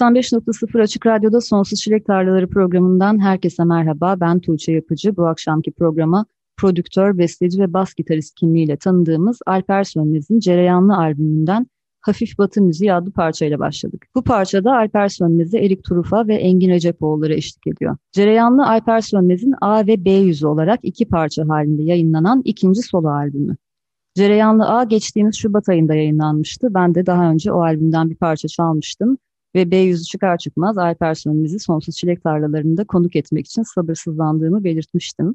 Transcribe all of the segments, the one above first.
95.0 Açık Radyo'da Sonsuz Çilek Tarlaları programından herkese merhaba. Ben Tuğçe Yapıcı. Bu akşamki programa prodüktör, besteci ve bas gitarist kimliğiyle tanıdığımız Alper Sönmez'in Cereyanlı albümünden Hafif Batı Müziği adlı parçayla başladık. Bu parçada Alper Sönmez'e Erik Turufa ve Engin Recepoğulları eşlik ediyor. Cereyanlı Alper Sönmez'in A ve B yüzü olarak iki parça halinde yayınlanan ikinci solo albümü. Cereyanlı A geçtiğimiz Şubat ayında yayınlanmıştı. Ben de daha önce o albümden bir parça çalmıştım ve B yüzü çıkar çıkmaz Alper Sönmez'i sonsuz çilek tarlalarında konuk etmek için sabırsızlandığımı belirtmiştim.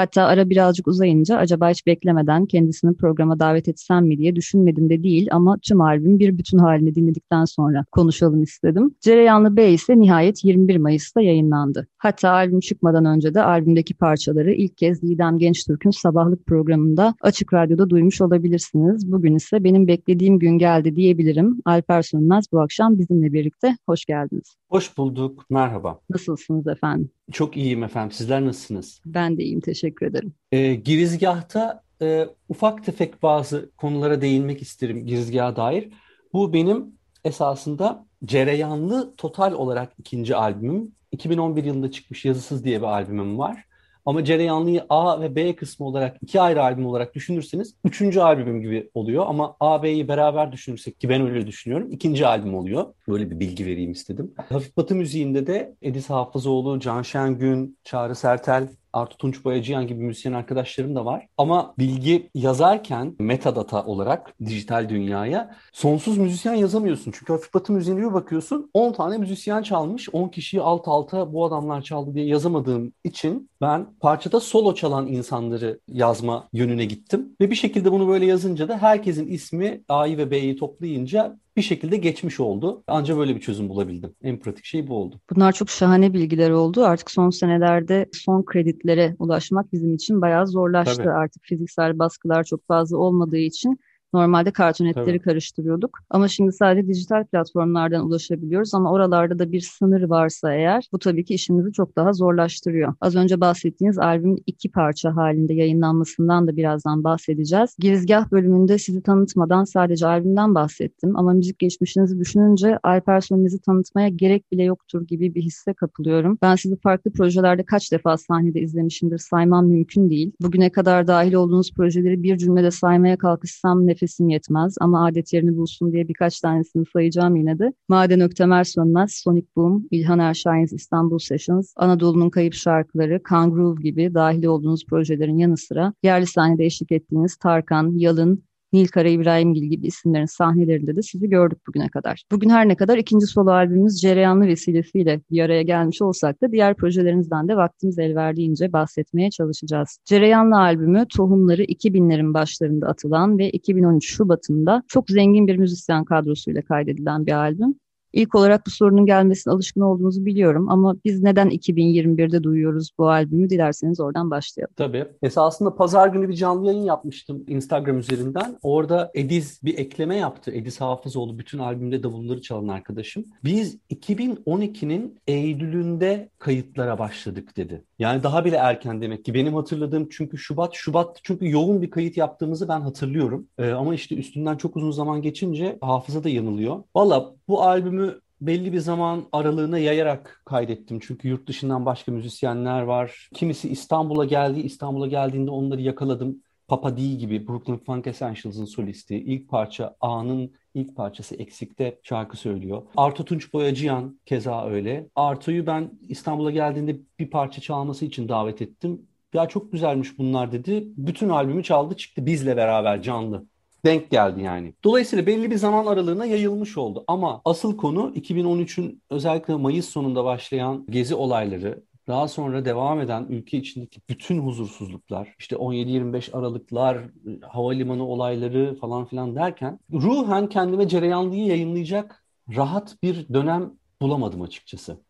Hatta ara birazcık uzayınca acaba hiç beklemeden kendisini programa davet etsem mi diye düşünmedim de değil ama tüm albüm bir bütün halini dinledikten sonra konuşalım istedim. Cereyanlı Bey ise nihayet 21 Mayıs'ta yayınlandı. Hatta albüm çıkmadan önce de albümdeki parçaları ilk kez Didem Gençtürk'ün sabahlık programında Açık Radyo'da duymuş olabilirsiniz. Bugün ise benim beklediğim gün geldi diyebilirim. Alper Sönmez bu akşam bizimle birlikte. Hoş geldiniz. Hoş bulduk. Merhaba. Nasılsınız efendim? Çok iyiyim efendim. Sizler nasılsınız? Ben de iyiyim. Teşekkür ederim. E, girizgahta e, ufak tefek bazı konulara değinmek isterim girizgaha dair. Bu benim esasında cereyanlı total olarak ikinci albümüm. 2011 yılında çıkmış Yazısız diye bir albümüm var. Ama Cereyanlı'yı A ve B kısmı olarak iki ayrı albüm olarak düşünürseniz üçüncü albümüm gibi oluyor. Ama A, B'yi beraber düşünürsek ki ben öyle düşünüyorum ikinci albüm oluyor. Böyle bir bilgi vereyim istedim. Hafif Batı müziğinde de Edis Hafızoğlu, Can Şengün, Çağrı Sertel Artu Tunç Boyacıyan gibi müzisyen arkadaşlarım da var. Ama bilgi yazarken metadata olarak dijital dünyaya sonsuz müzisyen yazamıyorsun. Çünkü hafif batı müziğine bir bakıyorsun 10 tane müzisyen çalmış. 10 kişiyi alt alta bu adamlar çaldı diye yazamadığım için ben parçada solo çalan insanları yazma yönüne gittim. Ve bir şekilde bunu böyle yazınca da herkesin ismi A'yı ve B'yi toplayınca bir şekilde geçmiş oldu. Ancak böyle bir çözüm bulabildim. En pratik şey bu oldu. Bunlar çok şahane bilgiler oldu. Artık son senelerde son kreditlere ulaşmak bizim için bayağı zorlaştı. Tabii. Artık fiziksel baskılar çok fazla olmadığı için Normalde kartonetleri Tabii. karıştırıyorduk. Ama şimdi sadece dijital platformlardan ulaşabiliyoruz ama oralarda da bir sınır varsa eğer bu tabii ki işimizi çok daha zorlaştırıyor. Az önce bahsettiğiniz albümün iki parça halinde yayınlanmasından da birazdan bahsedeceğiz. Girizgah bölümünde sizi tanıtmadan sadece albümden bahsettim ama müzik geçmişinizi düşününce Alper Sönmez'i tanıtmaya gerek bile yoktur gibi bir hisse kapılıyorum. Ben sizi farklı projelerde kaç defa sahnede izlemişimdir saymam mümkün değil. Bugüne kadar dahil olduğunuz projeleri bir cümlede saymaya kalkışsam nefes nefesim yetmez ama adet yerini bulsun diye birkaç tanesini sayacağım yine de. Maden Öktemer Sönmez, Sonic Boom, İlhan Erşahin's İstanbul Sessions, Anadolu'nun Kayıp Şarkıları, Kangroove gibi dahil olduğunuz projelerin yanı sıra yerli sahnede eşlik ettiğiniz Tarkan, Yalın, Nilkara İbrahimgil gibi isimlerin sahnelerinde de sizi gördük bugüne kadar. Bugün her ne kadar ikinci solo albümümüz Cereyanlı vesilesiyle bir araya gelmiş olsak da diğer projelerinizden de vaktimiz el verdiğince bahsetmeye çalışacağız. Cereyanlı albümü tohumları 2000'lerin başlarında atılan ve 2013 Şubat'ında çok zengin bir müzisyen kadrosuyla kaydedilen bir albüm. İlk olarak bu sorunun gelmesine alışkın olduğunuzu biliyorum ama biz neden 2021'de duyuyoruz bu albümü dilerseniz oradan başlayalım. Tabii. Esasında pazar günü bir canlı yayın yapmıştım Instagram üzerinden. Orada Ediz bir ekleme yaptı. Ediz Hafızoğlu bütün albümde davulları çalan arkadaşım. Biz 2012'nin Eylül'ünde kayıtlara başladık dedi. Yani daha bile erken demek ki. Benim hatırladığım çünkü Şubat, Şubat çünkü yoğun bir kayıt yaptığımızı ben hatırlıyorum. Ee, ama işte üstünden çok uzun zaman geçince hafıza da yanılıyor. Valla bu albümü belli bir zaman aralığına yayarak kaydettim. Çünkü yurt dışından başka müzisyenler var. Kimisi İstanbul'a geldi. İstanbul'a geldiğinde onları yakaladım. Papa D gibi Brooklyn Funk Essentials'ın solisti. İlk parça A'nın ilk parçası Eksik'te şarkı söylüyor. Artu Tunç Boyacıyan keza öyle. Artu'yu ben İstanbul'a geldiğinde bir parça çalması için davet ettim. Ya çok güzelmiş bunlar dedi. Bütün albümü çaldı çıktı bizle beraber canlı. Denk geldi yani. Dolayısıyla belli bir zaman aralığına yayılmış oldu. Ama asıl konu 2013'ün özellikle Mayıs sonunda başlayan gezi olayları, daha sonra devam eden ülke içindeki bütün huzursuzluklar, işte 17-25 Aralıklar, havalimanı olayları falan filan derken ruhen kendime cereyanlıyı yayınlayacak rahat bir dönem bulamadım açıkçası.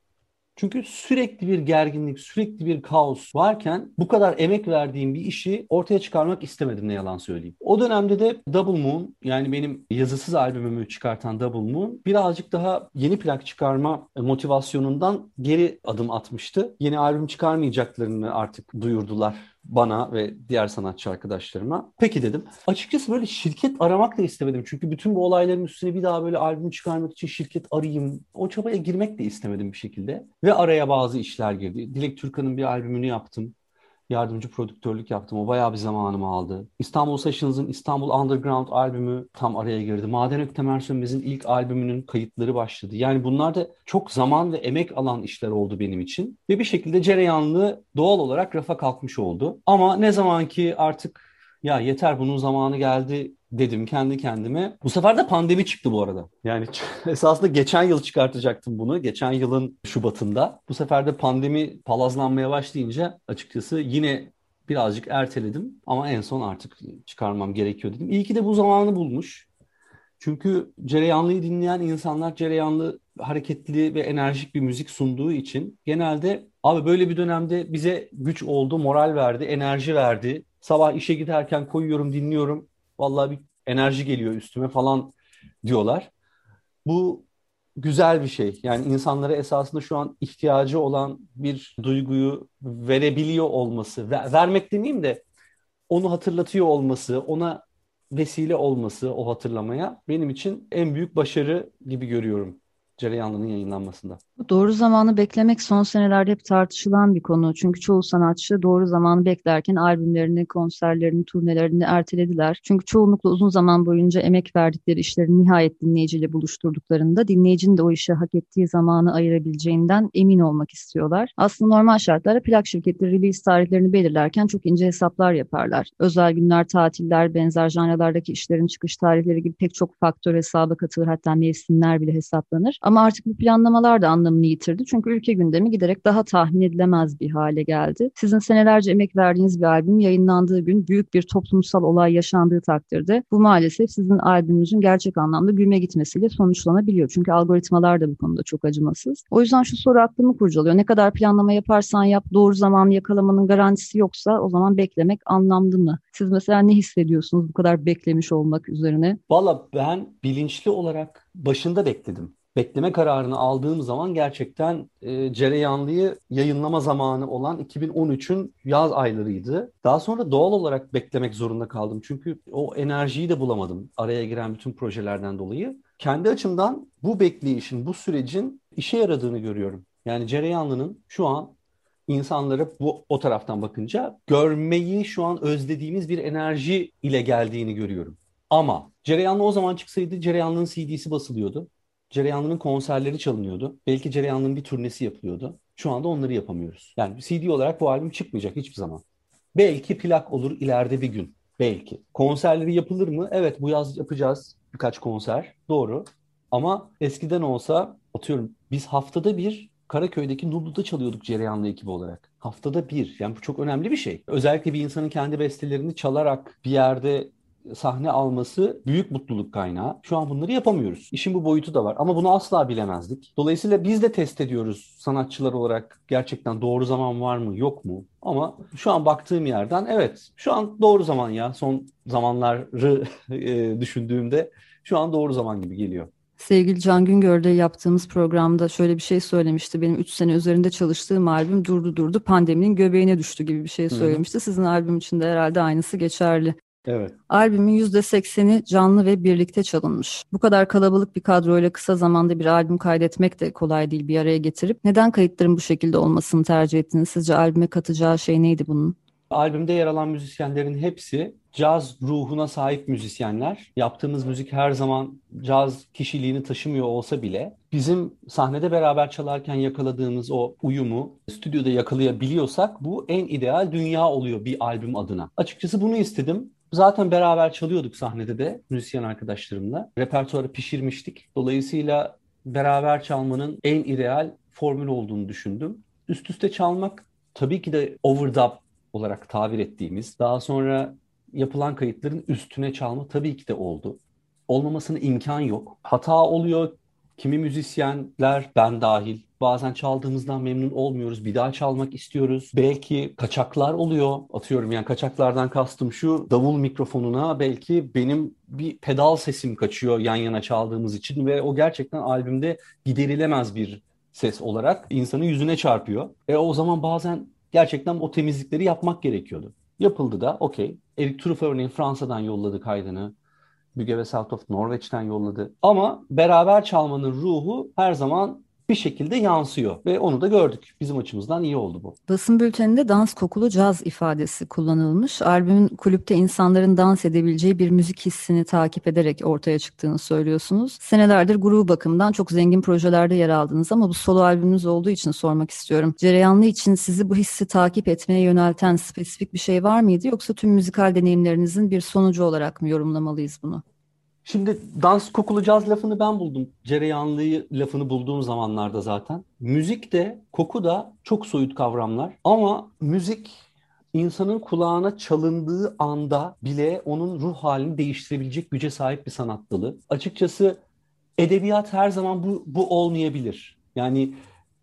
Çünkü sürekli bir gerginlik, sürekli bir kaos varken bu kadar emek verdiğim bir işi ortaya çıkarmak istemedim ne yalan söyleyeyim. O dönemde de Double Moon yani benim yazısız albümümü çıkartan Double Moon birazcık daha yeni plak çıkarma motivasyonundan geri adım atmıştı. Yeni albüm çıkarmayacaklarını artık duyurdular bana ve diğer sanatçı arkadaşlarıma. Peki dedim. Açıkçası böyle şirket aramak da istemedim. Çünkü bütün bu olayların üstüne bir daha böyle albüm çıkarmak için şirket arayayım. O çabaya girmek de istemedim bir şekilde. Ve araya bazı işler girdi. Dilek Türkan'ın bir albümünü yaptım yardımcı prodüktörlük yaptım. O bayağı bir zamanımı aldı. İstanbul Sessions'ın İstanbul Underground albümü tam araya girdi. Maden Öktemer Sönmez'in ilk albümünün kayıtları başladı. Yani bunlar da çok zaman ve emek alan işler oldu benim için. Ve bir şekilde cereyanlı doğal olarak rafa kalkmış oldu. Ama ne zaman ki artık ya yeter bunun zamanı geldi dedim kendi kendime. Bu sefer de pandemi çıktı bu arada. Yani esasında geçen yıl çıkartacaktım bunu. Geçen yılın Şubat'ında. Bu sefer de pandemi palazlanmaya başlayınca açıkçası yine birazcık erteledim. Ama en son artık çıkarmam gerekiyor dedim. İyi ki de bu zamanı bulmuş. Çünkü Cereyanlı'yı dinleyen insanlar Cereyanlı hareketli ve enerjik bir müzik sunduğu için genelde abi böyle bir dönemde bize güç oldu, moral verdi, enerji verdi. Sabah işe giderken koyuyorum, dinliyorum vallahi bir enerji geliyor üstüme falan diyorlar. Bu güzel bir şey. Yani insanlara esasında şu an ihtiyacı olan bir duyguyu verebiliyor olması, ver, vermek demeyeyim de onu hatırlatıyor olması, ona vesile olması o hatırlamaya benim için en büyük başarı gibi görüyorum cereyanlının yayınlanmasında. Doğru zamanı beklemek son senelerde hep tartışılan bir konu. Çünkü çoğu sanatçı doğru zamanı beklerken albümlerini, konserlerini, turnelerini ertelediler. Çünkü çoğunlukla uzun zaman boyunca emek verdikleri işleri nihayet dinleyiciyle buluşturduklarında dinleyicinin de o işe hak ettiği zamanı ayırabileceğinden emin olmak istiyorlar. Aslında normal şartlarda plak şirketleri release tarihlerini belirlerken çok ince hesaplar yaparlar. Özel günler, tatiller, benzer janralardaki işlerin çıkış tarihleri gibi pek çok faktör hesaba katılır. Hatta mevsimler bile hesaplanır. Ama artık bu planlamalar da anlamını yitirdi. Çünkü ülke gündemi giderek daha tahmin edilemez bir hale geldi. Sizin senelerce emek verdiğiniz bir albüm yayınlandığı gün büyük bir toplumsal olay yaşandığı takdirde bu maalesef sizin albümünüzün gerçek anlamda büyüme gitmesiyle sonuçlanabiliyor. Çünkü algoritmalar da bu konuda çok acımasız. O yüzden şu soru aklımı kurcalıyor. Ne kadar planlama yaparsan yap doğru zamanı yakalamanın garantisi yoksa o zaman beklemek anlamlı mı? Siz mesela ne hissediyorsunuz bu kadar beklemiş olmak üzerine? Valla ben bilinçli olarak başında bekledim bekleme kararını aldığım zaman gerçekten e, Cereyanlı'yı yayınlama zamanı olan 2013'ün yaz aylarıydı. Daha sonra doğal olarak beklemek zorunda kaldım. Çünkü o enerjiyi de bulamadım araya giren bütün projelerden dolayı. Kendi açımdan bu bekleyişin, bu sürecin işe yaradığını görüyorum. Yani Cereyanlı'nın şu an insanlara bu o taraftan bakınca görmeyi şu an özlediğimiz bir enerji ile geldiğini görüyorum. Ama Cereyanlı o zaman çıksaydı Cereyanlı'nın CD'si basılıyordu. Cereyanlı'nın konserleri çalınıyordu. Belki Cereyanlı'nın bir turnesi yapılıyordu. Şu anda onları yapamıyoruz. Yani CD olarak bu albüm çıkmayacak hiçbir zaman. Belki plak olur ileride bir gün. Belki. Konserleri yapılır mı? Evet bu yaz yapacağız birkaç konser. Doğru. Ama eskiden olsa atıyorum biz haftada bir Karaköy'deki Nublu'da çalıyorduk Cereyanlı ekibi olarak. Haftada bir. Yani bu çok önemli bir şey. Özellikle bir insanın kendi bestelerini çalarak bir yerde sahne alması büyük mutluluk kaynağı. Şu an bunları yapamıyoruz. İşin bu boyutu da var ama bunu asla bilemezdik. Dolayısıyla biz de test ediyoruz sanatçılar olarak gerçekten doğru zaman var mı yok mu? Ama şu an baktığım yerden evet şu an doğru zaman ya son zamanları e, düşündüğümde şu an doğru zaman gibi geliyor. Sevgili Can Güngör'de yaptığımız programda şöyle bir şey söylemişti. Benim 3 sene üzerinde çalıştığım albüm durdu durdu pandeminin göbeğine düştü gibi bir şey söylemişti. Sizin albüm için de herhalde aynısı geçerli. Evet. Albümün %80'i canlı ve birlikte çalınmış. Bu kadar kalabalık bir kadroyla kısa zamanda bir albüm kaydetmek de kolay değil bir araya getirip. Neden kayıtların bu şekilde olmasını tercih ettiniz? Sizce albüme katacağı şey neydi bunun? Albümde yer alan müzisyenlerin hepsi caz ruhuna sahip müzisyenler. Yaptığımız müzik her zaman caz kişiliğini taşımıyor olsa bile bizim sahnede beraber çalarken yakaladığımız o uyumu stüdyoda yakalayabiliyorsak bu en ideal dünya oluyor bir albüm adına. Açıkçası bunu istedim zaten beraber çalıyorduk sahnede de müzisyen arkadaşlarımla. Repertuarı pişirmiştik. Dolayısıyla beraber çalmanın en ideal formül olduğunu düşündüm. Üst üste çalmak tabii ki de overdub olarak tabir ettiğimiz, daha sonra yapılan kayıtların üstüne çalma tabii ki de oldu. Olmamasına imkan yok. Hata oluyor. Kimi müzisyenler, ben dahil, bazen çaldığımızdan memnun olmuyoruz. Bir daha çalmak istiyoruz. Belki kaçaklar oluyor. Atıyorum yani kaçaklardan kastım şu davul mikrofonuna belki benim bir pedal sesim kaçıyor yan yana çaldığımız için ve o gerçekten albümde giderilemez bir ses olarak insanın yüzüne çarpıyor. E o zaman bazen gerçekten o temizlikleri yapmak gerekiyordu. Yapıldı da okey. Eric Truff örneğin Fransa'dan yolladı kaydını. Müge ve South of Norveç'ten yolladı. Ama beraber çalmanın ruhu her zaman bir şekilde yansıyor ve onu da gördük. Bizim açımızdan iyi oldu bu. Basın bülteninde dans kokulu caz ifadesi kullanılmış. Albümün kulüpte insanların dans edebileceği bir müzik hissini takip ederek ortaya çıktığını söylüyorsunuz. Senelerdir grubu bakımından çok zengin projelerde yer aldınız ama bu solo albümünüz olduğu için sormak istiyorum. Cereyanlı için sizi bu hissi takip etmeye yönelten spesifik bir şey var mıydı yoksa tüm müzikal deneyimlerinizin bir sonucu olarak mı yorumlamalıyız bunu? Şimdi dans kokulu caz lafını ben buldum. Cereyanlığı lafını bulduğum zamanlarda zaten. Müzik de koku da çok soyut kavramlar. Ama müzik insanın kulağına çalındığı anda bile onun ruh halini değiştirebilecek güce sahip bir sanat dalı. Açıkçası edebiyat her zaman bu, bu olmayabilir. Yani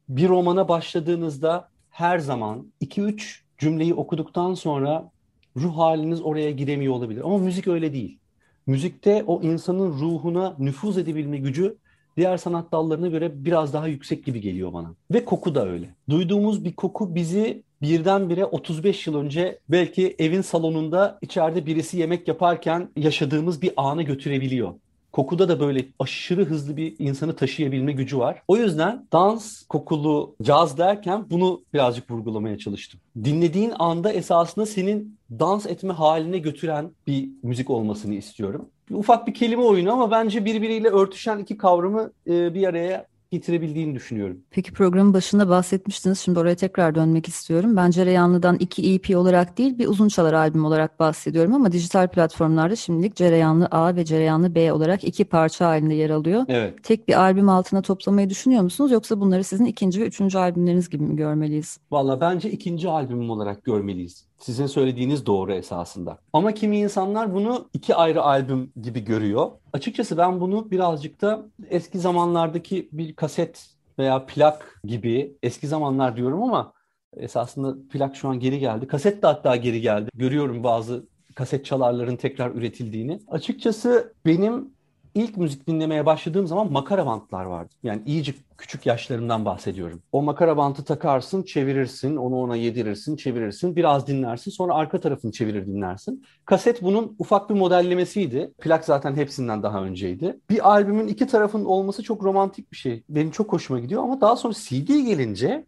bir romana başladığınızda her zaman 2-3 cümleyi okuduktan sonra ruh haliniz oraya giremiyor olabilir. Ama müzik öyle değil müzikte o insanın ruhuna nüfuz edebilme gücü diğer sanat dallarına göre biraz daha yüksek gibi geliyor bana. Ve koku da öyle. Duyduğumuz bir koku bizi birdenbire 35 yıl önce belki evin salonunda içeride birisi yemek yaparken yaşadığımız bir ana götürebiliyor. Kokuda da böyle aşırı hızlı bir insanı taşıyabilme gücü var. O yüzden dans, kokulu, caz derken bunu birazcık vurgulamaya çalıştım. Dinlediğin anda esasında senin dans etme haline götüren bir müzik olmasını istiyorum. Ufak bir kelime oyunu ama bence birbiriyle örtüşen iki kavramı bir araya getirebildiğini düşünüyorum. Peki programın başında bahsetmiştiniz. Şimdi oraya tekrar dönmek istiyorum. Ben Cereyanlı'dan iki EP olarak değil bir uzun çalar albüm olarak bahsediyorum ama dijital platformlarda şimdilik Cereyanlı A ve Cereyanlı B olarak iki parça halinde yer alıyor. Evet. Tek bir albüm altına toplamayı düşünüyor musunuz yoksa bunları sizin ikinci ve üçüncü albümleriniz gibi mi görmeliyiz? Valla bence ikinci albümüm olarak görmeliyiz. Sizin söylediğiniz doğru esasında. Ama kimi insanlar bunu iki ayrı albüm gibi görüyor. Açıkçası ben bunu birazcık da eski zamanlardaki bir kaset veya plak gibi eski zamanlar diyorum ama esasında plak şu an geri geldi. Kaset de hatta geri geldi. Görüyorum bazı kaset çalarların tekrar üretildiğini. Açıkçası benim ilk müzik dinlemeye başladığım zaman makara bantlar vardı. Yani iyice küçük yaşlarımdan bahsediyorum. O makara bantı takarsın, çevirirsin, onu ona yedirirsin, çevirirsin, biraz dinlersin, sonra arka tarafını çevirir dinlersin. Kaset bunun ufak bir modellemesiydi. Plak zaten hepsinden daha önceydi. Bir albümün iki tarafının olması çok romantik bir şey. Benim çok hoşuma gidiyor ama daha sonra CD gelince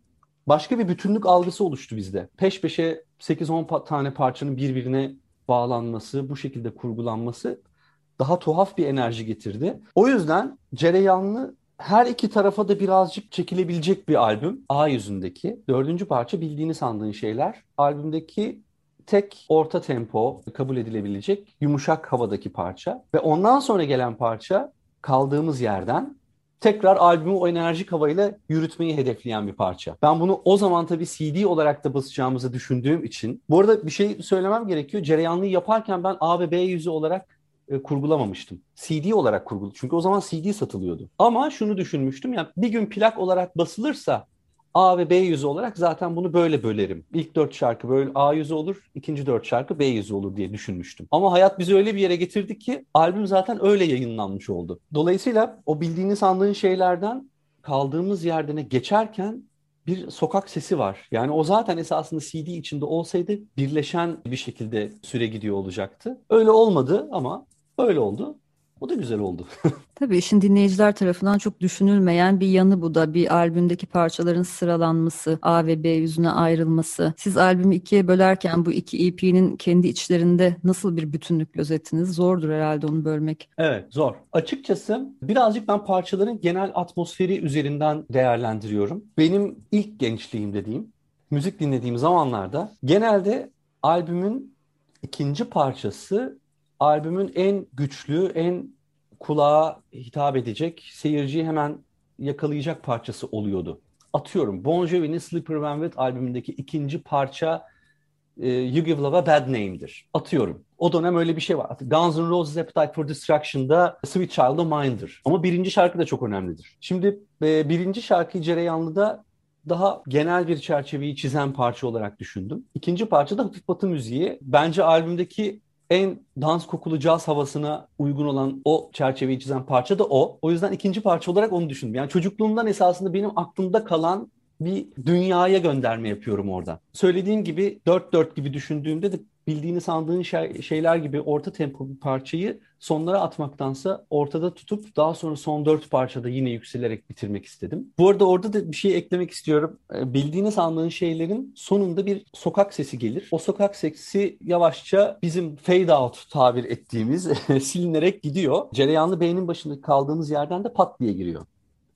başka bir bütünlük algısı oluştu bizde. Peş peşe 8-10 tane parçanın birbirine bağlanması, bu şekilde kurgulanması daha tuhaf bir enerji getirdi. O yüzden Cereyanlı her iki tarafa da birazcık çekilebilecek bir albüm. A yüzündeki. Dördüncü parça bildiğini sandığın şeyler. Albümdeki tek orta tempo kabul edilebilecek yumuşak havadaki parça. Ve ondan sonra gelen parça kaldığımız yerden tekrar albümü o enerjik havayla yürütmeyi hedefleyen bir parça. Ben bunu o zaman tabii CD olarak da basacağımızı düşündüğüm için. Bu arada bir şey söylemem gerekiyor. Cereyanlıyı yaparken ben A ve B yüzü olarak e, kurgulamamıştım. CD olarak kurguladım. Çünkü o zaman CD satılıyordu. Ama şunu düşünmüştüm. Yani bir gün plak olarak basılırsa A ve B yüzü olarak zaten bunu böyle bölerim. İlk dört şarkı böyle A yüzü olur, ikinci dört şarkı B yüzü olur diye düşünmüştüm. Ama hayat bizi öyle bir yere getirdi ki albüm zaten öyle yayınlanmış oldu. Dolayısıyla o bildiğini sandığın şeylerden kaldığımız yerdene geçerken bir sokak sesi var. Yani o zaten esasında CD içinde olsaydı birleşen bir şekilde süre gidiyor olacaktı. Öyle olmadı ama Öyle oldu. O da güzel oldu. Tabii işin dinleyiciler tarafından çok düşünülmeyen bir yanı bu da. Bir albümdeki parçaların sıralanması, A ve B yüzüne ayrılması. Siz albümü ikiye bölerken bu iki EP'nin kendi içlerinde nasıl bir bütünlük gözettiniz? Zordur herhalde onu bölmek. Evet zor. Açıkçası birazcık ben parçaların genel atmosferi üzerinden değerlendiriyorum. Benim ilk gençliğim dediğim, müzik dinlediğim zamanlarda genelde albümün ikinci parçası albümün en güçlü, en kulağa hitap edecek, seyirciyi hemen yakalayacak parçası oluyordu. Atıyorum Bon Jovi'nin Slippery When Wet albümündeki ikinci parça e, You Give Love a Bad Name'dir. Atıyorum. O dönem öyle bir şey var. Guns N' Roses Appetite for Destruction'da Sweet Child of Mine'dır. Ama birinci şarkı da çok önemlidir. Şimdi e, birinci şarkıyı Cereyanlı'da daha genel bir çerçeveyi çizen parça olarak düşündüm. İkinci parça da hafif batı müziği. Bence albümdeki en dans kokulu caz havasına uygun olan o çerçeveyi çizen parça da o. O yüzden ikinci parça olarak onu düşündüm. Yani çocukluğumdan esasında benim aklımda kalan bir dünyaya gönderme yapıyorum orada. Söylediğim gibi dört dört gibi düşündüğümde de bildiğini sandığın şey, şeyler gibi orta tempo bir parçayı sonlara atmaktansa ortada tutup daha sonra son dört parçada yine yükselerek bitirmek istedim. Bu arada orada da bir şey eklemek istiyorum. Ee, bildiğini sandığın şeylerin sonunda bir sokak sesi gelir. O sokak sesi yavaşça bizim fade out tabir ettiğimiz silinerek gidiyor. Cereyanlı beynin başında kaldığımız yerden de pat diye giriyor.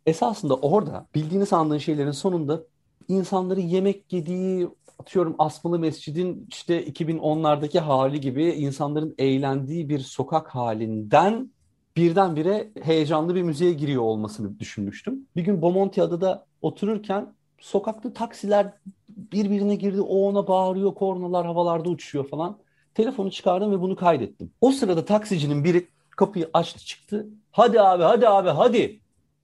Esasında orada bildiğini sandığın şeylerin sonunda insanları yemek yediği, atıyorum Asmalı Mescid'in işte 2010'lardaki hali gibi insanların eğlendiği bir sokak halinden birdenbire heyecanlı bir müziğe giriyor olmasını düşünmüştüm. Bir gün Bomontia'da otururken sokakta taksiler birbirine girdi. O ona bağırıyor, kornalar havalarda uçuşuyor falan. Telefonu çıkardım ve bunu kaydettim. O sırada taksicinin biri kapıyı açtı çıktı. Hadi abi, hadi abi, hadi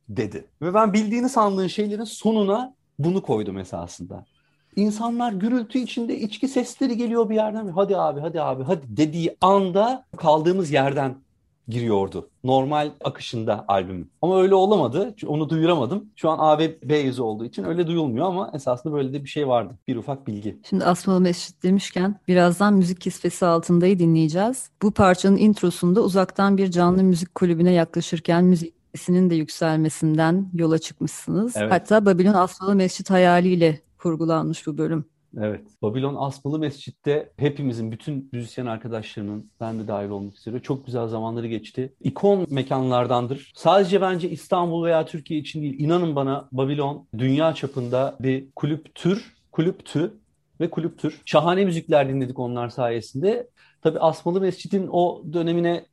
dedi. Ve ben bildiğini sandığın şeylerin sonuna bunu koydum esasında. İnsanlar gürültü içinde içki sesleri geliyor bir yerden. Hadi abi, hadi abi, hadi dediği anda kaldığımız yerden giriyordu. Normal akışında albümün. Ama öyle olamadı. Onu duyuramadım. Şu an A ve B yüzü olduğu için öyle duyulmuyor ama esasında böyle de bir şey vardı. Bir ufak bilgi. Şimdi Asmalı Mescit demişken birazdan müzik kisvesi altındayı dinleyeceğiz. Bu parçanın introsunda uzaktan bir canlı müzik kulübüne yaklaşırken müzik sesinin de yükselmesinden yola çıkmışsınız. Evet. Hatta Babilon Asmalı Mescit hayaliyle kurgulanmış bu bölüm. Evet. Babilon Asmalı Mescid'de hepimizin, bütün müzisyen arkadaşlarımın, ben de dahil olmak üzere çok güzel zamanları geçti. İkon mekanlardandır. Sadece bence İstanbul veya Türkiye için değil, inanın bana Babilon dünya çapında bir kulüptür, kulüptü ve kulüptür. Şahane müzikler dinledik onlar sayesinde. Tabii Asmalı Mescid'in o dönemine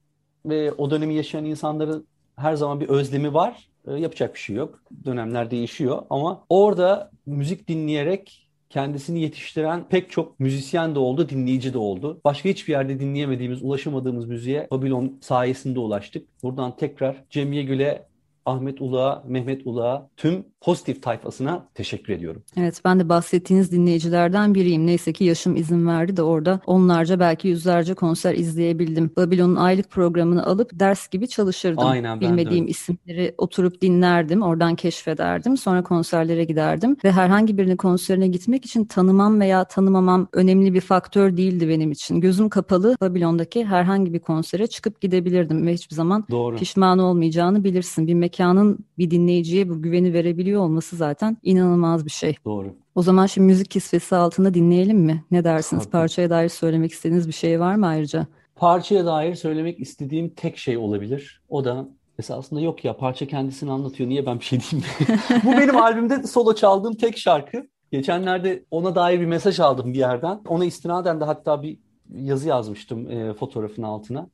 ve o dönemi yaşayan insanların her zaman bir özlemi var. E, yapacak bir şey yok. Dönemler değişiyor ama orada müzik dinleyerek kendisini yetiştiren pek çok müzisyen de oldu, dinleyici de oldu. Başka hiçbir yerde dinleyemediğimiz, ulaşamadığımız müziğe Babylon sayesinde ulaştık. Buradan tekrar Cemiye Gül'e Ahmet Uluğa, Mehmet Uluğa tüm pozitif tayfasına teşekkür ediyorum. Evet ben de bahsettiğiniz dinleyicilerden biriyim. Neyse ki yaşım izin verdi de orada onlarca belki yüzlerce konser izleyebildim. Babilon'un aylık programını alıp ders gibi çalışırdım. Aynen, ben Bilmediğim de. isimleri oturup dinlerdim. Oradan keşfederdim. Sonra konserlere giderdim. Ve herhangi birinin konserine gitmek için tanımam veya tanımamam önemli bir faktör değildi benim için. Gözüm kapalı Babilon'daki herhangi bir konsere çıkıp gidebilirdim. Ve hiçbir zaman Doğru. pişman olmayacağını bilirsin. Bir mekanın bir dinleyiciye bu güveni verebiliyor olması zaten inanılmaz bir şey. Doğru. O zaman şimdi müzik kisvesi altında dinleyelim mi? Ne dersiniz? Tabii. Parçaya dair söylemek istediğiniz bir şey var mı ayrıca? Parçaya dair söylemek istediğim tek şey olabilir. O da esasında yok ya parça kendisini anlatıyor. Niye ben bir şey diyeyim? Bu benim albümde solo çaldığım tek şarkı. Geçenlerde ona dair bir mesaj aldım bir yerden. Ona istinaden de hatta bir yazı yazmıştım e, fotoğrafın altına.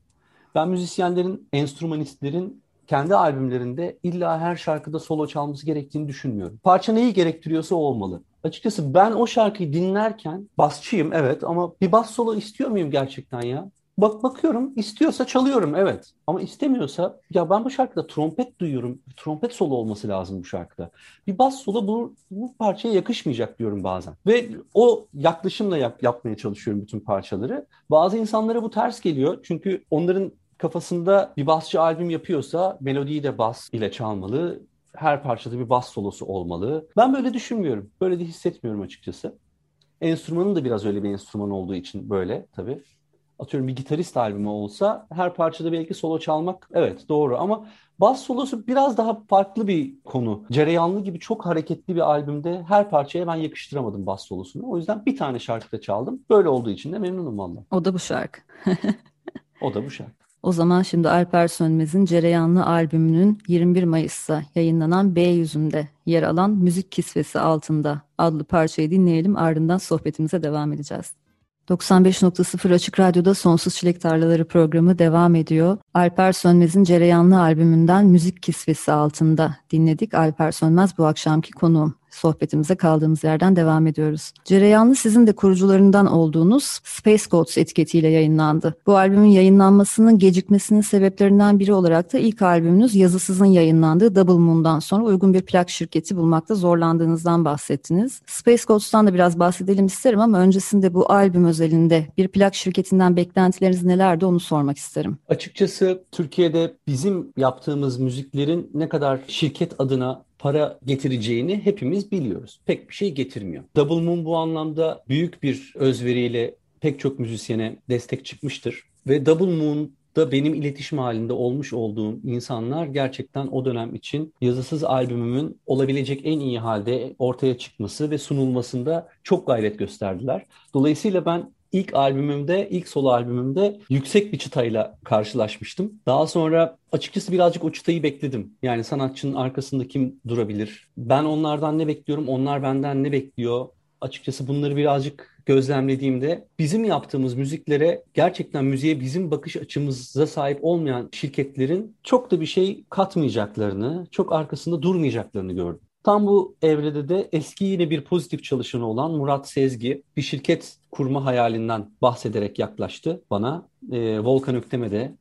Ben müzisyenlerin, enstrümanistlerin kendi albümlerinde illa her şarkıda solo çalması gerektiğini düşünmüyorum. Parça neyi gerektiriyorsa olmalı. Açıkçası ben o şarkıyı dinlerken basçıyım evet ama bir bas solo istiyor muyum gerçekten ya? Bak bakıyorum istiyorsa çalıyorum evet. Ama istemiyorsa ya ben bu şarkıda trompet duyuyorum. Trompet solo olması lazım bu şarkıda. Bir bas solo bu, bu parçaya yakışmayacak diyorum bazen. Ve o yaklaşımla yap, yapmaya çalışıyorum bütün parçaları. Bazı insanlara bu ters geliyor. Çünkü onların kafasında bir basçı albüm yapıyorsa melodiyi de bas ile çalmalı. Her parçada bir bas solosu olmalı. Ben böyle düşünmüyorum. Böyle de hissetmiyorum açıkçası. Enstrümanın da biraz öyle bir enstrüman olduğu için böyle tabii. Atıyorum bir gitarist albümü olsa her parçada belki solo çalmak evet doğru ama bas solosu biraz daha farklı bir konu. Cereyanlı gibi çok hareketli bir albümde her parçaya ben yakıştıramadım bas solosunu. O yüzden bir tane şarkıda çaldım. Böyle olduğu için de memnunum valla. O da bu şarkı. o da bu şarkı. O zaman şimdi Alper Sönmez'in Cereyanlı albümünün 21 Mayıs'ta yayınlanan B yüzünde yer alan Müzik Kisvesi altında adlı parçayı dinleyelim ardından sohbetimize devam edeceğiz. 95.0 Açık Radyo'da Sonsuz Çilek Tarlaları programı devam ediyor. Alper Sönmez'in Cereyanlı albümünden Müzik Kisvesi altında dinledik. Alper Sönmez bu akşamki konuğum sohbetimize kaldığımız yerden devam ediyoruz. Cereyanlı sizin de kurucularından olduğunuz Space Gods etiketiyle yayınlandı. Bu albümün yayınlanmasının gecikmesinin sebeplerinden biri olarak da ilk albümünüz yazısızın yayınlandığı Double Moon'dan sonra uygun bir plak şirketi bulmakta zorlandığınızdan bahsettiniz. Space Gods'tan da biraz bahsedelim isterim ama öncesinde bu albüm özelinde bir plak şirketinden beklentileriniz nelerdi onu sormak isterim. Açıkçası Türkiye'de bizim yaptığımız müziklerin ne kadar şirket adına para getireceğini hepimiz biliyoruz. Pek bir şey getirmiyor. Double Moon bu anlamda büyük bir özveriyle pek çok müzisyene destek çıkmıştır. Ve Double Moon'da benim iletişim halinde olmuş olduğum insanlar gerçekten o dönem için yazısız albümümün olabilecek en iyi halde ortaya çıkması ve sunulmasında çok gayret gösterdiler. Dolayısıyla ben ilk albümümde, ilk solo albümümde yüksek bir çıtayla karşılaşmıştım. Daha sonra açıkçası birazcık o çıtayı bekledim. Yani sanatçının arkasında kim durabilir? Ben onlardan ne bekliyorum, onlar benden ne bekliyor? Açıkçası bunları birazcık gözlemlediğimde bizim yaptığımız müziklere gerçekten müziğe bizim bakış açımıza sahip olmayan şirketlerin çok da bir şey katmayacaklarını, çok arkasında durmayacaklarını gördüm. Tam bu evrede de eski yine bir pozitif çalışanı olan Murat Sezgi bir şirket kurma hayalinden bahsederek yaklaştı bana. E, Volkan Öktem'e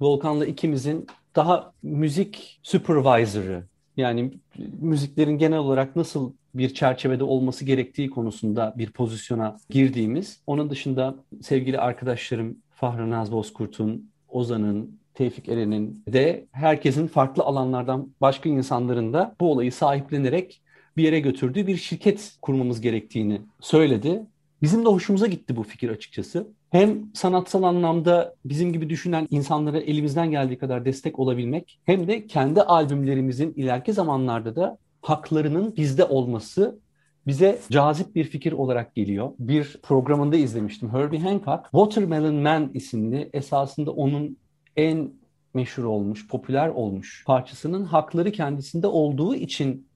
Volkan'la ikimizin daha müzik supervisor'ı yani müziklerin genel olarak nasıl bir çerçevede olması gerektiği konusunda bir pozisyona girdiğimiz. Onun dışında sevgili arkadaşlarım Fahri Naz Bozkurt'un, Ozan'ın, Tevfik Eren'in de herkesin farklı alanlardan başka insanların da bu olayı sahiplenerek bir yere götürdüğü bir şirket kurmamız gerektiğini söyledi. Bizim de hoşumuza gitti bu fikir açıkçası. Hem sanatsal anlamda bizim gibi düşünen insanlara elimizden geldiği kadar destek olabilmek hem de kendi albümlerimizin ileriki zamanlarda da haklarının bizde olması bize cazip bir fikir olarak geliyor. Bir programında izlemiştim. Herbie Hancock, Watermelon Man isimli esasında onun en meşhur olmuş, popüler olmuş parçasının hakları kendisinde olduğu için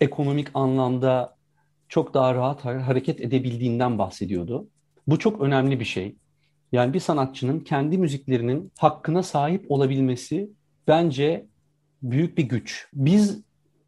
ekonomik anlamda çok daha rahat hareket edebildiğinden bahsediyordu. Bu çok önemli bir şey. Yani bir sanatçının kendi müziklerinin hakkına sahip olabilmesi bence büyük bir güç. Biz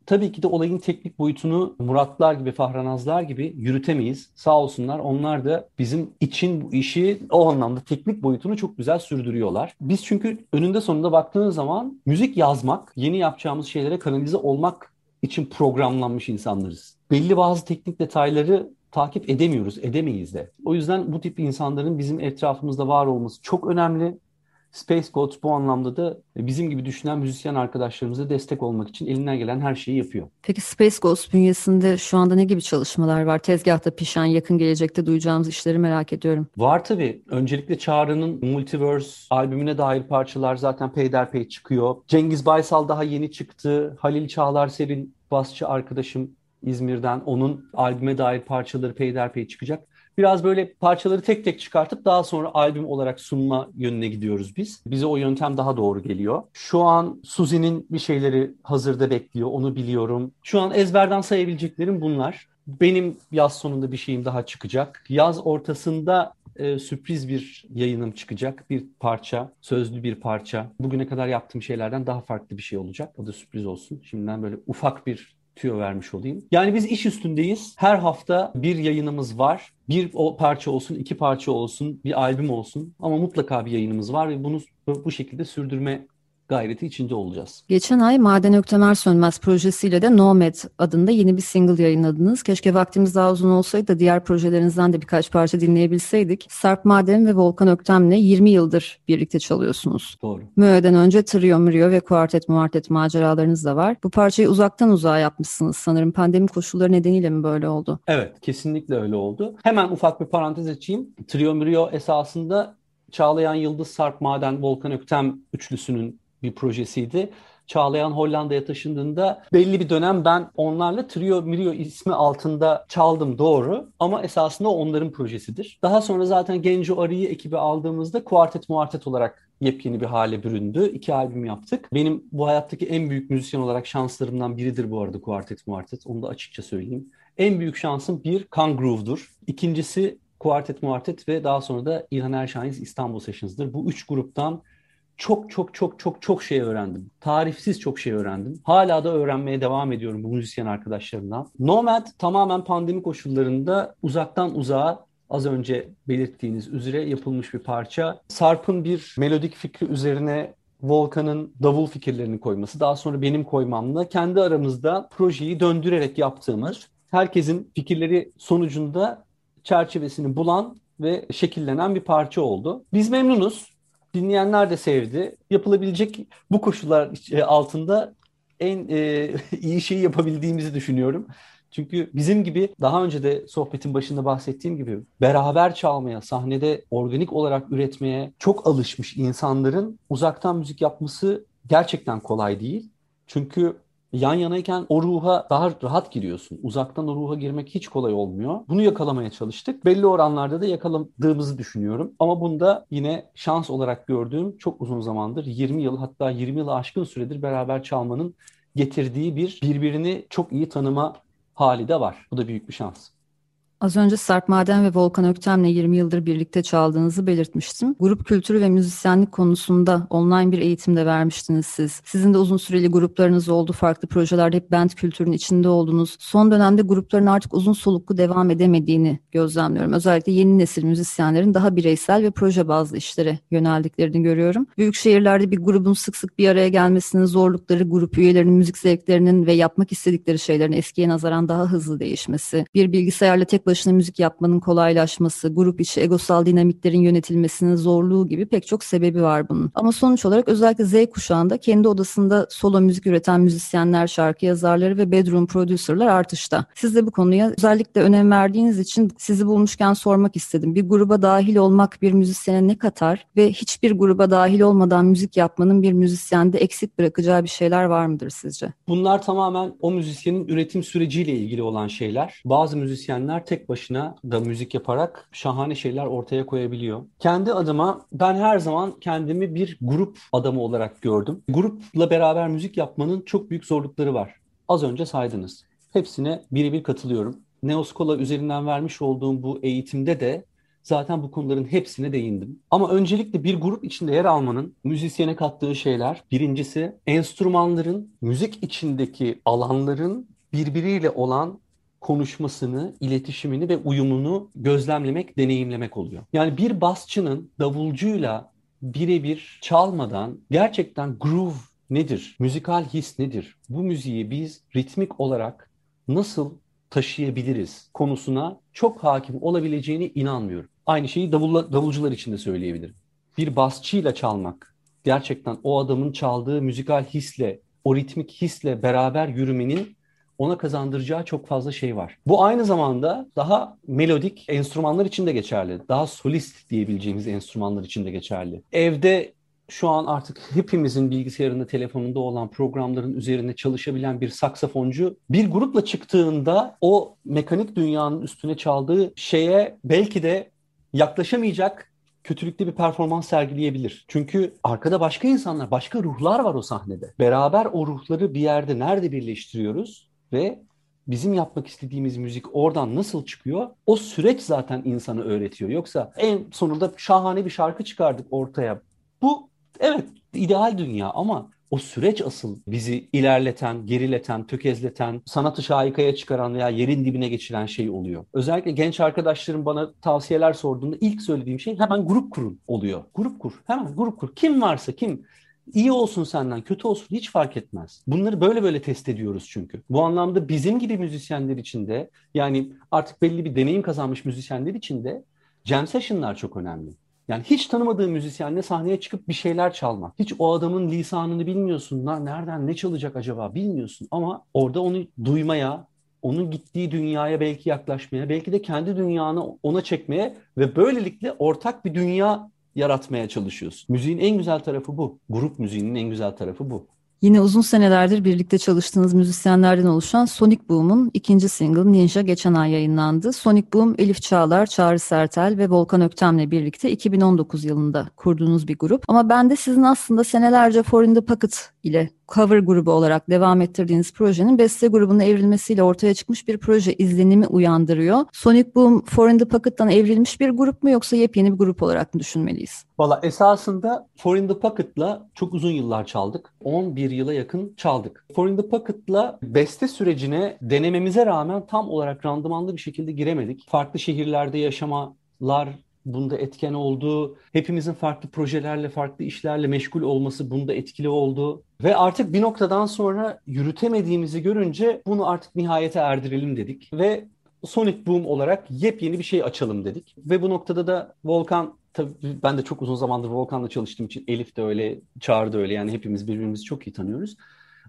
tabii ki de olayın teknik boyutunu Muratlar gibi, Fahranazlar gibi yürütemeyiz. Sağ olsunlar onlar da bizim için bu işi o anlamda teknik boyutunu çok güzel sürdürüyorlar. Biz çünkü önünde sonunda baktığınız zaman müzik yazmak, yeni yapacağımız şeylere kanalize olmak için programlanmış insanlarız. Belli bazı teknik detayları takip edemiyoruz, edemeyiz de. O yüzden bu tip insanların bizim etrafımızda var olması çok önemli. Space Gods bu anlamda da bizim gibi düşünen müzisyen arkadaşlarımıza destek olmak için elinden gelen her şeyi yapıyor. Peki Space Gods bünyesinde şu anda ne gibi çalışmalar var? Tezgahta pişen, yakın gelecekte duyacağımız işleri merak ediyorum. Var tabii. Öncelikle Çağrı'nın Multiverse albümüne dair parçalar zaten peyderpey çıkıyor. Cengiz Baysal daha yeni çıktı. Halil Çağlar Serin basçı arkadaşım İzmir'den onun albüme dair parçaları peyderpey çıkacak. Biraz böyle parçaları tek tek çıkartıp daha sonra albüm olarak sunma yönüne gidiyoruz biz. Bize o yöntem daha doğru geliyor. Şu an Suzi'nin bir şeyleri hazırda bekliyor, onu biliyorum. Şu an ezberden sayabileceklerim bunlar. Benim yaz sonunda bir şeyim daha çıkacak. Yaz ortasında e, sürpriz bir yayınım çıkacak. Bir parça, sözlü bir parça. Bugüne kadar yaptığım şeylerden daha farklı bir şey olacak. O da sürpriz olsun. Şimdiden böyle ufak bir tüyo vermiş olayım. Yani biz iş üstündeyiz. Her hafta bir yayınımız var. Bir o parça olsun, iki parça olsun, bir albüm olsun ama mutlaka bir yayınımız var ve bunu bu şekilde sürdürme gayreti içinde olacağız. Geçen ay Maden Öktemer Sönmez projesiyle de Nomad adında yeni bir single yayınladınız. Keşke vaktimiz daha uzun olsaydı da diğer projelerinizden de birkaç parça dinleyebilseydik. Sarp Maden ve Volkan Öktem'le 20 yıldır birlikte çalıyorsunuz. Doğru. Mö'den önce Trio Mrio ve Kuartet Muartet maceralarınız da var. Bu parçayı uzaktan uzağa yapmışsınız sanırım. Pandemi koşulları nedeniyle mi böyle oldu? Evet, kesinlikle öyle oldu. Hemen ufak bir parantez açayım. Trio Mrio esasında Çağlayan Yıldız Sarp Maden Volkan Öktem üçlüsünün bir projesiydi. Çağlayan Hollanda'ya taşındığında belli bir dönem ben onlarla Trio Mirio ismi altında çaldım doğru ama esasında onların projesidir. Daha sonra zaten Genco Arı'yı ekibi aldığımızda kuartet muartet olarak yepyeni bir hale büründü. İki albüm yaptık. Benim bu hayattaki en büyük müzisyen olarak şanslarımdan biridir bu arada kuartet muartet. Onu da açıkça söyleyeyim. En büyük şansım bir Kan Groove'dur. İkincisi Kuartet Muartet ve daha sonra da İlhan Erşahin's İstanbul Sessions'dır. Bu üç gruptan çok çok çok çok çok şey öğrendim. Tarifsiz çok şey öğrendim. Hala da öğrenmeye devam ediyorum bu müzisyen arkadaşlarımdan. Nomad tamamen pandemi koşullarında uzaktan uzağa az önce belirttiğiniz üzere yapılmış bir parça. Sarp'ın bir melodik fikri üzerine Volkan'ın davul fikirlerini koyması, daha sonra benim koymamla kendi aramızda projeyi döndürerek yaptığımız, herkesin fikirleri sonucunda çerçevesini bulan ve şekillenen bir parça oldu. Biz memnunuz. Dinleyenler de sevdi. Yapılabilecek bu koşullar altında en e, iyi şeyi yapabildiğimizi düşünüyorum. Çünkü bizim gibi daha önce de sohbetin başında bahsettiğim gibi beraber çalmaya, sahnede organik olarak üretmeye çok alışmış insanların uzaktan müzik yapması gerçekten kolay değil. Çünkü yan yanayken o ruha daha rahat giriyorsun. Uzaktan o ruha girmek hiç kolay olmuyor. Bunu yakalamaya çalıştık. Belli oranlarda da yakaladığımızı düşünüyorum. Ama bunda yine şans olarak gördüğüm çok uzun zamandır 20 yıl hatta 20 yılı aşkın süredir beraber çalmanın getirdiği bir birbirini çok iyi tanıma hali de var. Bu da büyük bir şans. Az önce Sarp Maden ve Volkan Öktem'le 20 yıldır birlikte çaldığınızı belirtmiştim. Grup kültürü ve müzisyenlik konusunda online bir eğitim de vermiştiniz siz. Sizin de uzun süreli gruplarınız oldu. Farklı projelerde hep band kültürünün içinde oldunuz. Son dönemde grupların artık uzun soluklu devam edemediğini gözlemliyorum. Özellikle yeni nesil müzisyenlerin daha bireysel ve proje bazlı işlere yöneldiklerini görüyorum. Büyük şehirlerde bir grubun sık sık bir araya gelmesinin zorlukları, grup üyelerinin müzik zevklerinin ve yapmak istedikleri şeylerin eskiye nazaran daha hızlı değişmesi, bir bilgisayarla tek başına müzik yapmanın kolaylaşması, grup içi egosal dinamiklerin yönetilmesinin zorluğu gibi pek çok sebebi var bunun. Ama sonuç olarak özellikle Z kuşağında kendi odasında solo müzik üreten müzisyenler, şarkı yazarları ve bedroom producerlar artışta. Siz de bu konuya özellikle önem verdiğiniz için sizi bulmuşken sormak istedim. Bir gruba dahil olmak bir müzisyene ne katar ve hiçbir gruba dahil olmadan müzik yapmanın bir müzisyende eksik bırakacağı bir şeyler var mıdır sizce? Bunlar tamamen o müzisyenin üretim süreciyle ilgili olan şeyler. Bazı müzisyenler tek başına da müzik yaparak şahane şeyler ortaya koyabiliyor. Kendi adıma ben her zaman kendimi bir grup adamı olarak gördüm. Grupla beraber müzik yapmanın çok büyük zorlukları var. Az önce saydınız. Hepsine birebir katılıyorum. Neoskola üzerinden vermiş olduğum bu eğitimde de zaten bu konuların hepsine değindim. Ama öncelikle bir grup içinde yer almanın müzisyene kattığı şeyler birincisi enstrümanların müzik içindeki alanların birbiriyle olan konuşmasını, iletişimini ve uyumunu gözlemlemek, deneyimlemek oluyor. Yani bir basçının davulcuyla birebir çalmadan gerçekten groove nedir? Müzikal his nedir? Bu müziği biz ritmik olarak nasıl taşıyabiliriz konusuna çok hakim olabileceğine inanmıyorum. Aynı şeyi davulla, davulcular için de söyleyebilirim. Bir basçıyla çalmak, gerçekten o adamın çaldığı müzikal hisle, o ritmik hisle beraber yürümenin ona kazandıracağı çok fazla şey var. Bu aynı zamanda daha melodik enstrümanlar için de geçerli. Daha solist diyebileceğimiz enstrümanlar için de geçerli. Evde şu an artık hepimizin bilgisayarında, telefonunda olan programların üzerinde çalışabilen bir saksafoncu bir grupla çıktığında o mekanik dünyanın üstüne çaldığı şeye belki de yaklaşamayacak kötülükte bir performans sergileyebilir. Çünkü arkada başka insanlar, başka ruhlar var o sahnede. Beraber o ruhları bir yerde nerede birleştiriyoruz? Ve bizim yapmak istediğimiz müzik oradan nasıl çıkıyor? O süreç zaten insanı öğretiyor. Yoksa en sonunda şahane bir şarkı çıkardık ortaya. Bu evet ideal dünya ama o süreç asıl bizi ilerleten, gerileten, tökezleten, sanatı şahikaya çıkaran veya yerin dibine geçiren şey oluyor. Özellikle genç arkadaşlarım bana tavsiyeler sorduğunda ilk söylediğim şey hemen grup kurun oluyor. Grup kur, hemen grup kur. Kim varsa kim İyi olsun senden, kötü olsun hiç fark etmez. Bunları böyle böyle test ediyoruz çünkü. Bu anlamda bizim gibi müzisyenler için de yani artık belli bir deneyim kazanmış müzisyenler için de jam session'lar çok önemli. Yani hiç tanımadığın müzisyenle sahneye çıkıp bir şeyler çalmak. Hiç o adamın lisanını bilmiyorsun. Nereden ne çalacak acaba bilmiyorsun. Ama orada onu duymaya, onun gittiği dünyaya belki yaklaşmaya, belki de kendi dünyanı ona çekmeye ve böylelikle ortak bir dünya yaratmaya çalışıyorsun. Müziğin en güzel tarafı bu. Grup müziğinin en güzel tarafı bu. Yine uzun senelerdir birlikte çalıştığınız müzisyenlerden oluşan Sonic Boom'un ikinci single Ninja geçen ay yayınlandı. Sonic Boom, Elif Çağlar, Çağrı Sertel ve Volkan Öktem'le birlikte 2019 yılında kurduğunuz bir grup. Ama ben de sizin aslında senelerce For in the Pocket ile cover grubu olarak devam ettirdiğiniz projenin beste grubuna evrilmesiyle ortaya çıkmış bir proje izlenimi uyandırıyor. Sonic Boom For in the Pocket'tan evrilmiş bir grup mu yoksa yepyeni bir grup olarak mı düşünmeliyiz? Valla esasında For in the Pocket'la çok uzun yıllar çaldık. 11 yıla yakın çaldık. For in the Pocket'la beste sürecine denememize rağmen tam olarak randımanlı bir şekilde giremedik. Farklı şehirlerde yaşamalar bunda etken oldu. Hepimizin farklı projelerle, farklı işlerle meşgul olması bunda etkili oldu. Ve artık bir noktadan sonra yürütemediğimizi görünce bunu artık nihayete erdirelim dedik. Ve Sonic Boom olarak yepyeni bir şey açalım dedik. Ve bu noktada da Volkan tabii ben de çok uzun zamandır Volkan'la çalıştığım için Elif de öyle, Çağrı da öyle yani hepimiz birbirimizi çok iyi tanıyoruz.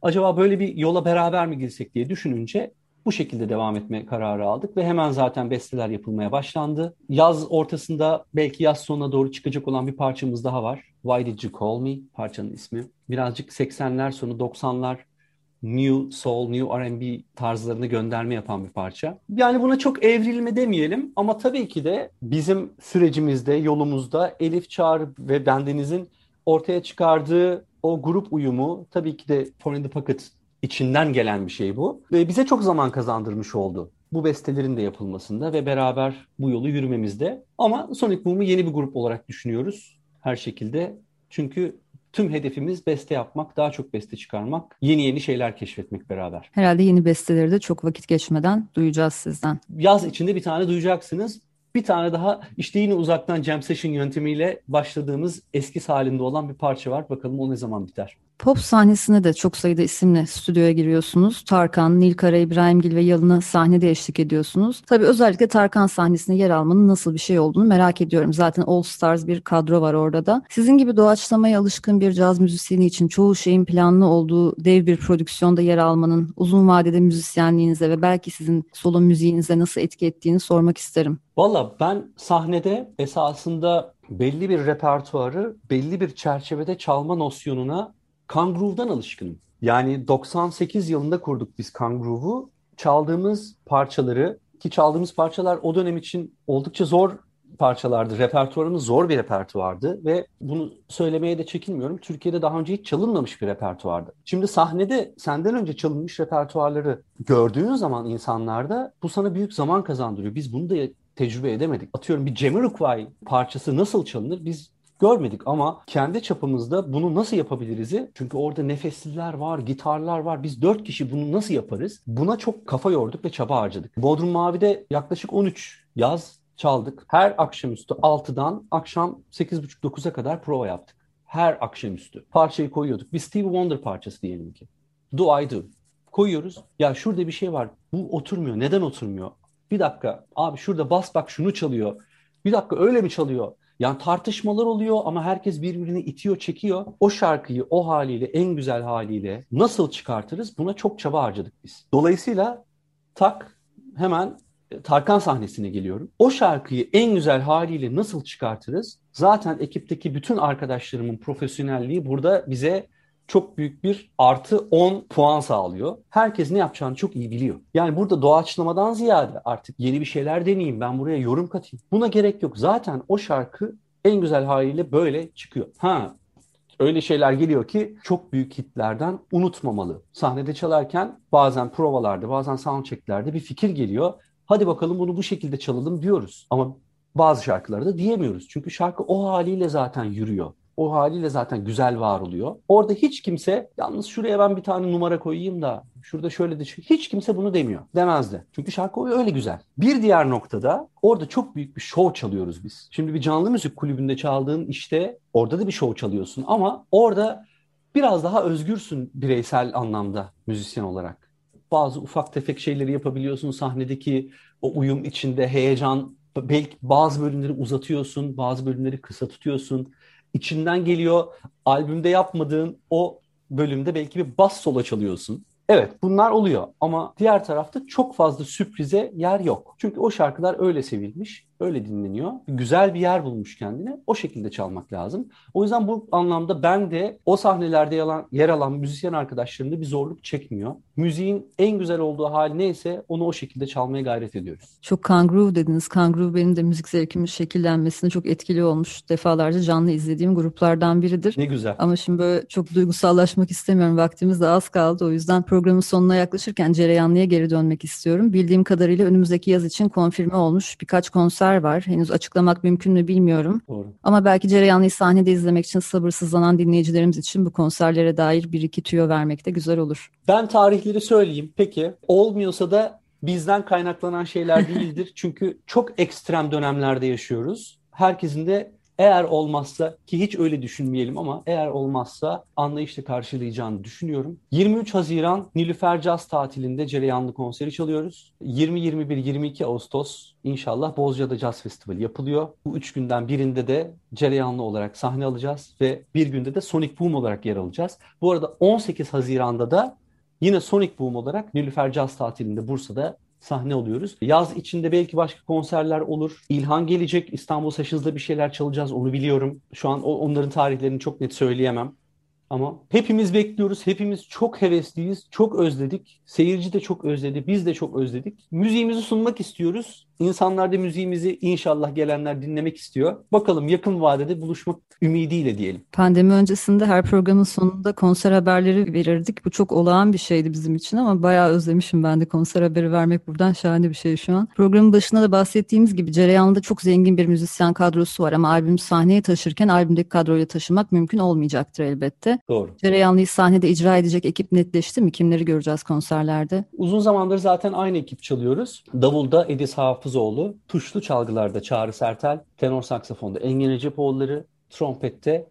Acaba böyle bir yola beraber mi girsek diye düşününce bu şekilde devam etme kararı aldık ve hemen zaten besteler yapılmaya başlandı. Yaz ortasında belki yaz sonuna doğru çıkacak olan bir parçamız daha var. Why Did You Call Me parçanın ismi. Birazcık 80'ler sonu 90'lar New Soul, New R&B tarzlarını gönderme yapan bir parça. Yani buna çok evrilme demeyelim ama tabii ki de bizim sürecimizde, yolumuzda Elif Çağrı ve bendenizin ortaya çıkardığı o grup uyumu tabii ki de For in the Pocket içinden gelen bir şey bu. Ve bize çok zaman kazandırmış oldu bu bestelerin de yapılmasında ve beraber bu yolu yürümemizde. Ama Sonic Boom'u yeni bir grup olarak düşünüyoruz her şekilde. Çünkü tüm hedefimiz beste yapmak, daha çok beste çıkarmak, yeni yeni şeyler keşfetmek beraber. Herhalde yeni besteleri de çok vakit geçmeden duyacağız sizden. Yaz içinde bir tane duyacaksınız. Bir tane daha işte yine uzaktan jam session yöntemiyle başladığımız eski halinde olan bir parça var. Bakalım o ne zaman biter. Pop sahnesine de çok sayıda isimle stüdyoya giriyorsunuz. Tarkan, Nilkara, İbrahimgil ve Yalın'a sahnede eşlik ediyorsunuz. Tabii özellikle Tarkan sahnesinde yer almanın nasıl bir şey olduğunu merak ediyorum. Zaten All Stars bir kadro var orada da. Sizin gibi doğaçlamaya alışkın bir caz müzisyeni için çoğu şeyin planlı olduğu dev bir prodüksiyonda yer almanın uzun vadede müzisyenliğinize ve belki sizin solo müziğinize nasıl etki ettiğini sormak isterim. Valla ben sahnede esasında belli bir repertuarı belli bir çerçevede çalma nosyonuna Kangroove'dan alışkınım. Yani 98 yılında kurduk biz Kangroove'u. Çaldığımız parçaları ki çaldığımız parçalar o dönem için oldukça zor parçalardı. Repertuarımız zor bir repertuardı ve bunu söylemeye de çekinmiyorum. Türkiye'de daha önce hiç çalınmamış bir repertuardı. Şimdi sahnede senden önce çalınmış repertuarları gördüğün zaman insanlarda bu sana büyük zaman kazandırıyor. Biz bunu da tecrübe edemedik. Atıyorum bir Jamiroquai parçası nasıl çalınır biz görmedik ama kendi çapımızda bunu nasıl yapabiliriz'i çünkü orada nefesliler var, gitarlar var. Biz dört kişi bunu nasıl yaparız? Buna çok kafa yorduk ve çaba harcadık. Bodrum Mavi'de yaklaşık 13 yaz çaldık. Her akşamüstü 6'dan akşam 8.30-9'a kadar prova yaptık. Her akşamüstü. Parçayı koyuyorduk. Bir Stevie Wonder parçası diyelim ki. Do I Do. Koyuyoruz. Ya şurada bir şey var. Bu oturmuyor. Neden oturmuyor? Bir dakika. Abi şurada bas bak şunu çalıyor. Bir dakika öyle mi çalıyor? Yani tartışmalar oluyor ama herkes birbirini itiyor, çekiyor. O şarkıyı o haliyle, en güzel haliyle nasıl çıkartırız? Buna çok çaba harcadık biz. Dolayısıyla tak hemen e, Tarkan sahnesine geliyorum. O şarkıyı en güzel haliyle nasıl çıkartırız? Zaten ekipteki bütün arkadaşlarımın profesyonelliği burada bize çok büyük bir artı 10 puan sağlıyor. Herkes ne yapacağını çok iyi biliyor. Yani burada doğaçlamadan ziyade artık yeni bir şeyler deneyeyim, ben buraya yorum katayım. Buna gerek yok. Zaten o şarkı en güzel haliyle böyle çıkıyor. Ha öyle şeyler geliyor ki çok büyük hitlerden unutmamalı. Sahnede çalarken bazen provalarda, bazen soundchecklerde bir fikir geliyor. Hadi bakalım bunu bu şekilde çalalım diyoruz. Ama bazı şarkılarda diyemiyoruz. Çünkü şarkı o haliyle zaten yürüyor o haliyle zaten güzel var oluyor. Orada hiç kimse yalnız şuraya ben bir tane numara koyayım da şurada şöyle de hiç kimse bunu demiyor. Demezdi. Çünkü şarkı öyle güzel. Bir diğer noktada orada çok büyük bir show çalıyoruz biz. Şimdi bir canlı müzik kulübünde çaldığın işte orada da bir show çalıyorsun ama orada biraz daha özgürsün bireysel anlamda müzisyen olarak. Bazı ufak tefek şeyleri yapabiliyorsun sahnedeki o uyum içinde heyecan belki bazı bölümleri uzatıyorsun, bazı bölümleri kısa tutuyorsun içinden geliyor. Albümde yapmadığın o bölümde belki bir bas solo çalıyorsun. Evet bunlar oluyor ama diğer tarafta çok fazla sürprize yer yok. Çünkü o şarkılar öyle sevilmiş. Öyle dinleniyor. Güzel bir yer bulmuş kendine. O şekilde çalmak lazım. O yüzden bu anlamda ben de o sahnelerde yalan, yer alan müzisyen arkadaşlarımda bir zorluk çekmiyor. Müziğin en güzel olduğu hal neyse onu o şekilde çalmaya gayret ediyoruz. Çok kanguru dediniz. Kanguru benim de müzik zevkimin şekillenmesine çok etkili olmuş. Defalarca canlı izlediğim gruplardan biridir. Ne güzel. Ama şimdi böyle çok duygusallaşmak istemiyorum. Vaktimiz de az kaldı. O yüzden programın sonuna yaklaşırken Cereyanlı'ya geri dönmek istiyorum. Bildiğim kadarıyla önümüzdeki yaz için konfirme olmuş birkaç konser var. Henüz açıklamak mümkün mü bilmiyorum. Doğru. Ama belki Cereyanlı'yı sahnede izlemek için sabırsızlanan dinleyicilerimiz için bu konserlere dair bir iki tüyo vermek de güzel olur. Ben tarihleri söyleyeyim. Peki olmuyorsa da bizden kaynaklanan şeyler değildir. Çünkü çok ekstrem dönemlerde yaşıyoruz. Herkesin de eğer olmazsa ki hiç öyle düşünmeyelim ama eğer olmazsa anlayışla karşılayacağını düşünüyorum. 23 Haziran Nilüfer Caz tatilinde Cereyanlı konseri çalıyoruz. 20-21-22 Ağustos inşallah Bozcaada Caz Festival yapılıyor. Bu üç günden birinde de Cereyanlı olarak sahne alacağız ve bir günde de Sonic Boom olarak yer alacağız. Bu arada 18 Haziran'da da yine Sonic Boom olarak Nilüfer Caz tatilinde Bursa'da sahne alıyoruz. Yaz içinde belki başka konserler olur. İlhan gelecek. İstanbul Sessions bir şeyler çalacağız. Onu biliyorum. Şu an onların tarihlerini çok net söyleyemem. Ama hepimiz bekliyoruz. Hepimiz çok hevesliyiz. Çok özledik. Seyirci de çok özledi. Biz de çok özledik. Müziğimizi sunmak istiyoruz. İnsanlar da müziğimizi inşallah gelenler dinlemek istiyor. Bakalım yakın vadede buluşmak ümidiyle diyelim. Pandemi öncesinde her programın sonunda konser haberleri verirdik. Bu çok olağan bir şeydi bizim için ama bayağı özlemişim ben de konser haberi vermek buradan şahane bir şey şu an. Programın başında da bahsettiğimiz gibi Cereyan'da çok zengin bir müzisyen kadrosu var ama albüm sahneye taşırken albümdeki kadroyla taşımak mümkün olmayacaktır elbette. Doğru. Cereyanlı'yı sahnede icra edecek ekip netleşti mi? Kimleri göreceğiz konserlerde? Uzun zamandır zaten aynı ekip çalıyoruz. Davulda Edis Hafızoğlu, tuşlu çalgılarda Çağrı Sertel, tenor saksafonda Engin Recepoğulları, trompette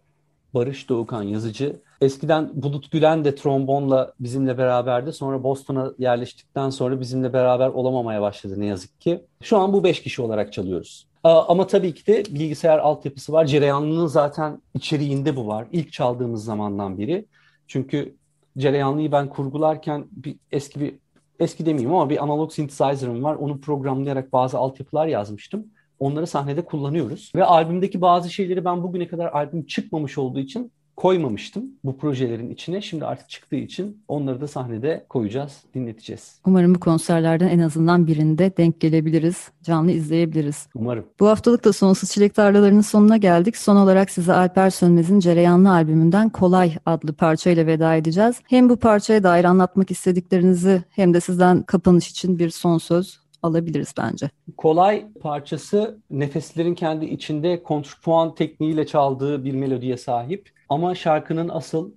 Barış Doğukan yazıcı. Eskiden Bulut Gülen de trombonla bizimle beraberdi. Sonra Boston'a yerleştikten sonra bizimle beraber olamamaya başladı ne yazık ki. Şu an bu beş kişi olarak çalıyoruz. Ama tabii ki de bilgisayar altyapısı var. Cereyanlı'nın zaten içeriğinde bu var. İlk çaldığımız zamandan biri. Çünkü Cereyanlı'yı ben kurgularken bir eski bir eski demeyeyim ama bir analog synthesizer'ım var. Onu programlayarak bazı altyapılar yazmıştım. Onları sahnede kullanıyoruz. Ve albümdeki bazı şeyleri ben bugüne kadar albüm çıkmamış olduğu için koymamıştım bu projelerin içine. Şimdi artık çıktığı için onları da sahnede koyacağız, dinleteceğiz. Umarım bu konserlerden en azından birinde denk gelebiliriz, canlı izleyebiliriz. Umarım. Bu haftalık da Sonsuz Çilek Tarlalarının sonuna geldik. Son olarak size Alper Sönmez'in Cereyanlı albümünden Kolay adlı parçayla veda edeceğiz. Hem bu parçaya dair anlatmak istediklerinizi hem de sizden kapanış için bir son söz alabiliriz bence. Kolay parçası nefeslerin kendi içinde kontrpuan tekniğiyle çaldığı bir melodiye sahip. Ama şarkının asıl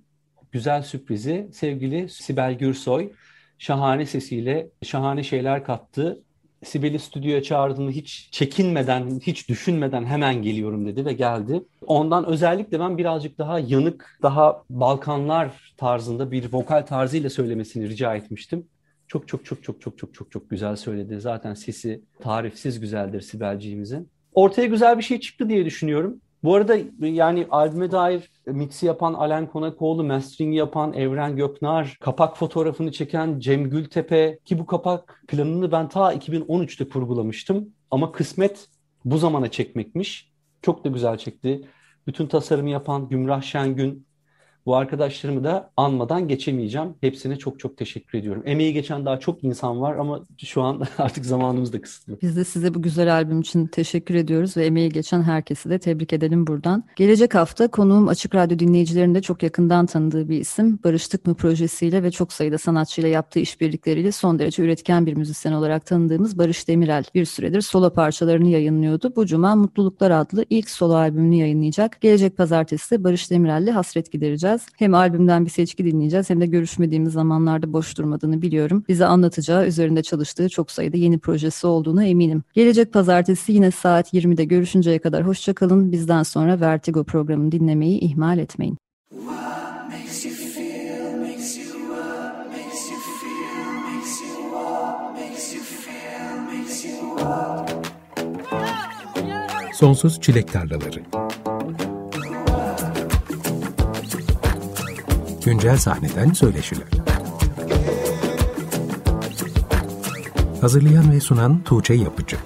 güzel sürprizi sevgili Sibel Gürsoy şahane sesiyle şahane şeyler kattı. Sibel'i stüdyoya çağırdığında hiç çekinmeden, hiç düşünmeden hemen geliyorum dedi ve geldi. Ondan özellikle ben birazcık daha yanık, daha Balkanlar tarzında bir vokal tarzıyla söylemesini rica etmiştim. Çok çok çok çok çok çok çok çok güzel söyledi. Zaten sesi tarifsiz güzeldir Sibelciğimizin. Ortaya güzel bir şey çıktı diye düşünüyorum. Bu arada yani albüme dair mixi yapan Alen Konakoğlu, mastering yapan Evren Göknar, kapak fotoğrafını çeken Cem Gültepe ki bu kapak planını ben ta 2013'te kurgulamıştım. Ama kısmet bu zamana çekmekmiş. Çok da güzel çekti. Bütün tasarımı yapan Gümrah Şengün, bu arkadaşlarımı da anmadan geçemeyeceğim. Hepsine çok çok teşekkür ediyorum. Emeği geçen daha çok insan var ama şu an artık zamanımız da kısıtlı. Biz de size bu güzel albüm için teşekkür ediyoruz ve emeği geçen herkesi de tebrik edelim buradan. Gelecek hafta konuğum Açık Radyo dinleyicilerinin de çok yakından tanıdığı bir isim. Barıştık mı projesiyle ve çok sayıda sanatçıyla yaptığı işbirlikleriyle son derece üretken bir müzisyen olarak tanıdığımız Barış Demirel bir süredir solo parçalarını yayınlıyordu. Bu cuma Mutluluklar adlı ilk solo albümünü yayınlayacak. Gelecek pazartesi Barış Demirel'le hasret gidereceğiz dinleyeceğiz. Hem albümden bir seçki dinleyeceğiz hem de görüşmediğimiz zamanlarda boş durmadığını biliyorum. Bize anlatacağı, üzerinde çalıştığı çok sayıda yeni projesi olduğunu eminim. Gelecek pazartesi yine saat 20'de görüşünceye kadar hoşçakalın. Bizden sonra Vertigo programını dinlemeyi ihmal etmeyin. Sonsuz Çilek Tarlaları Güncel sahneden söyleşiler. Hazırlayan ve sunan Tuğçe Yapıcı.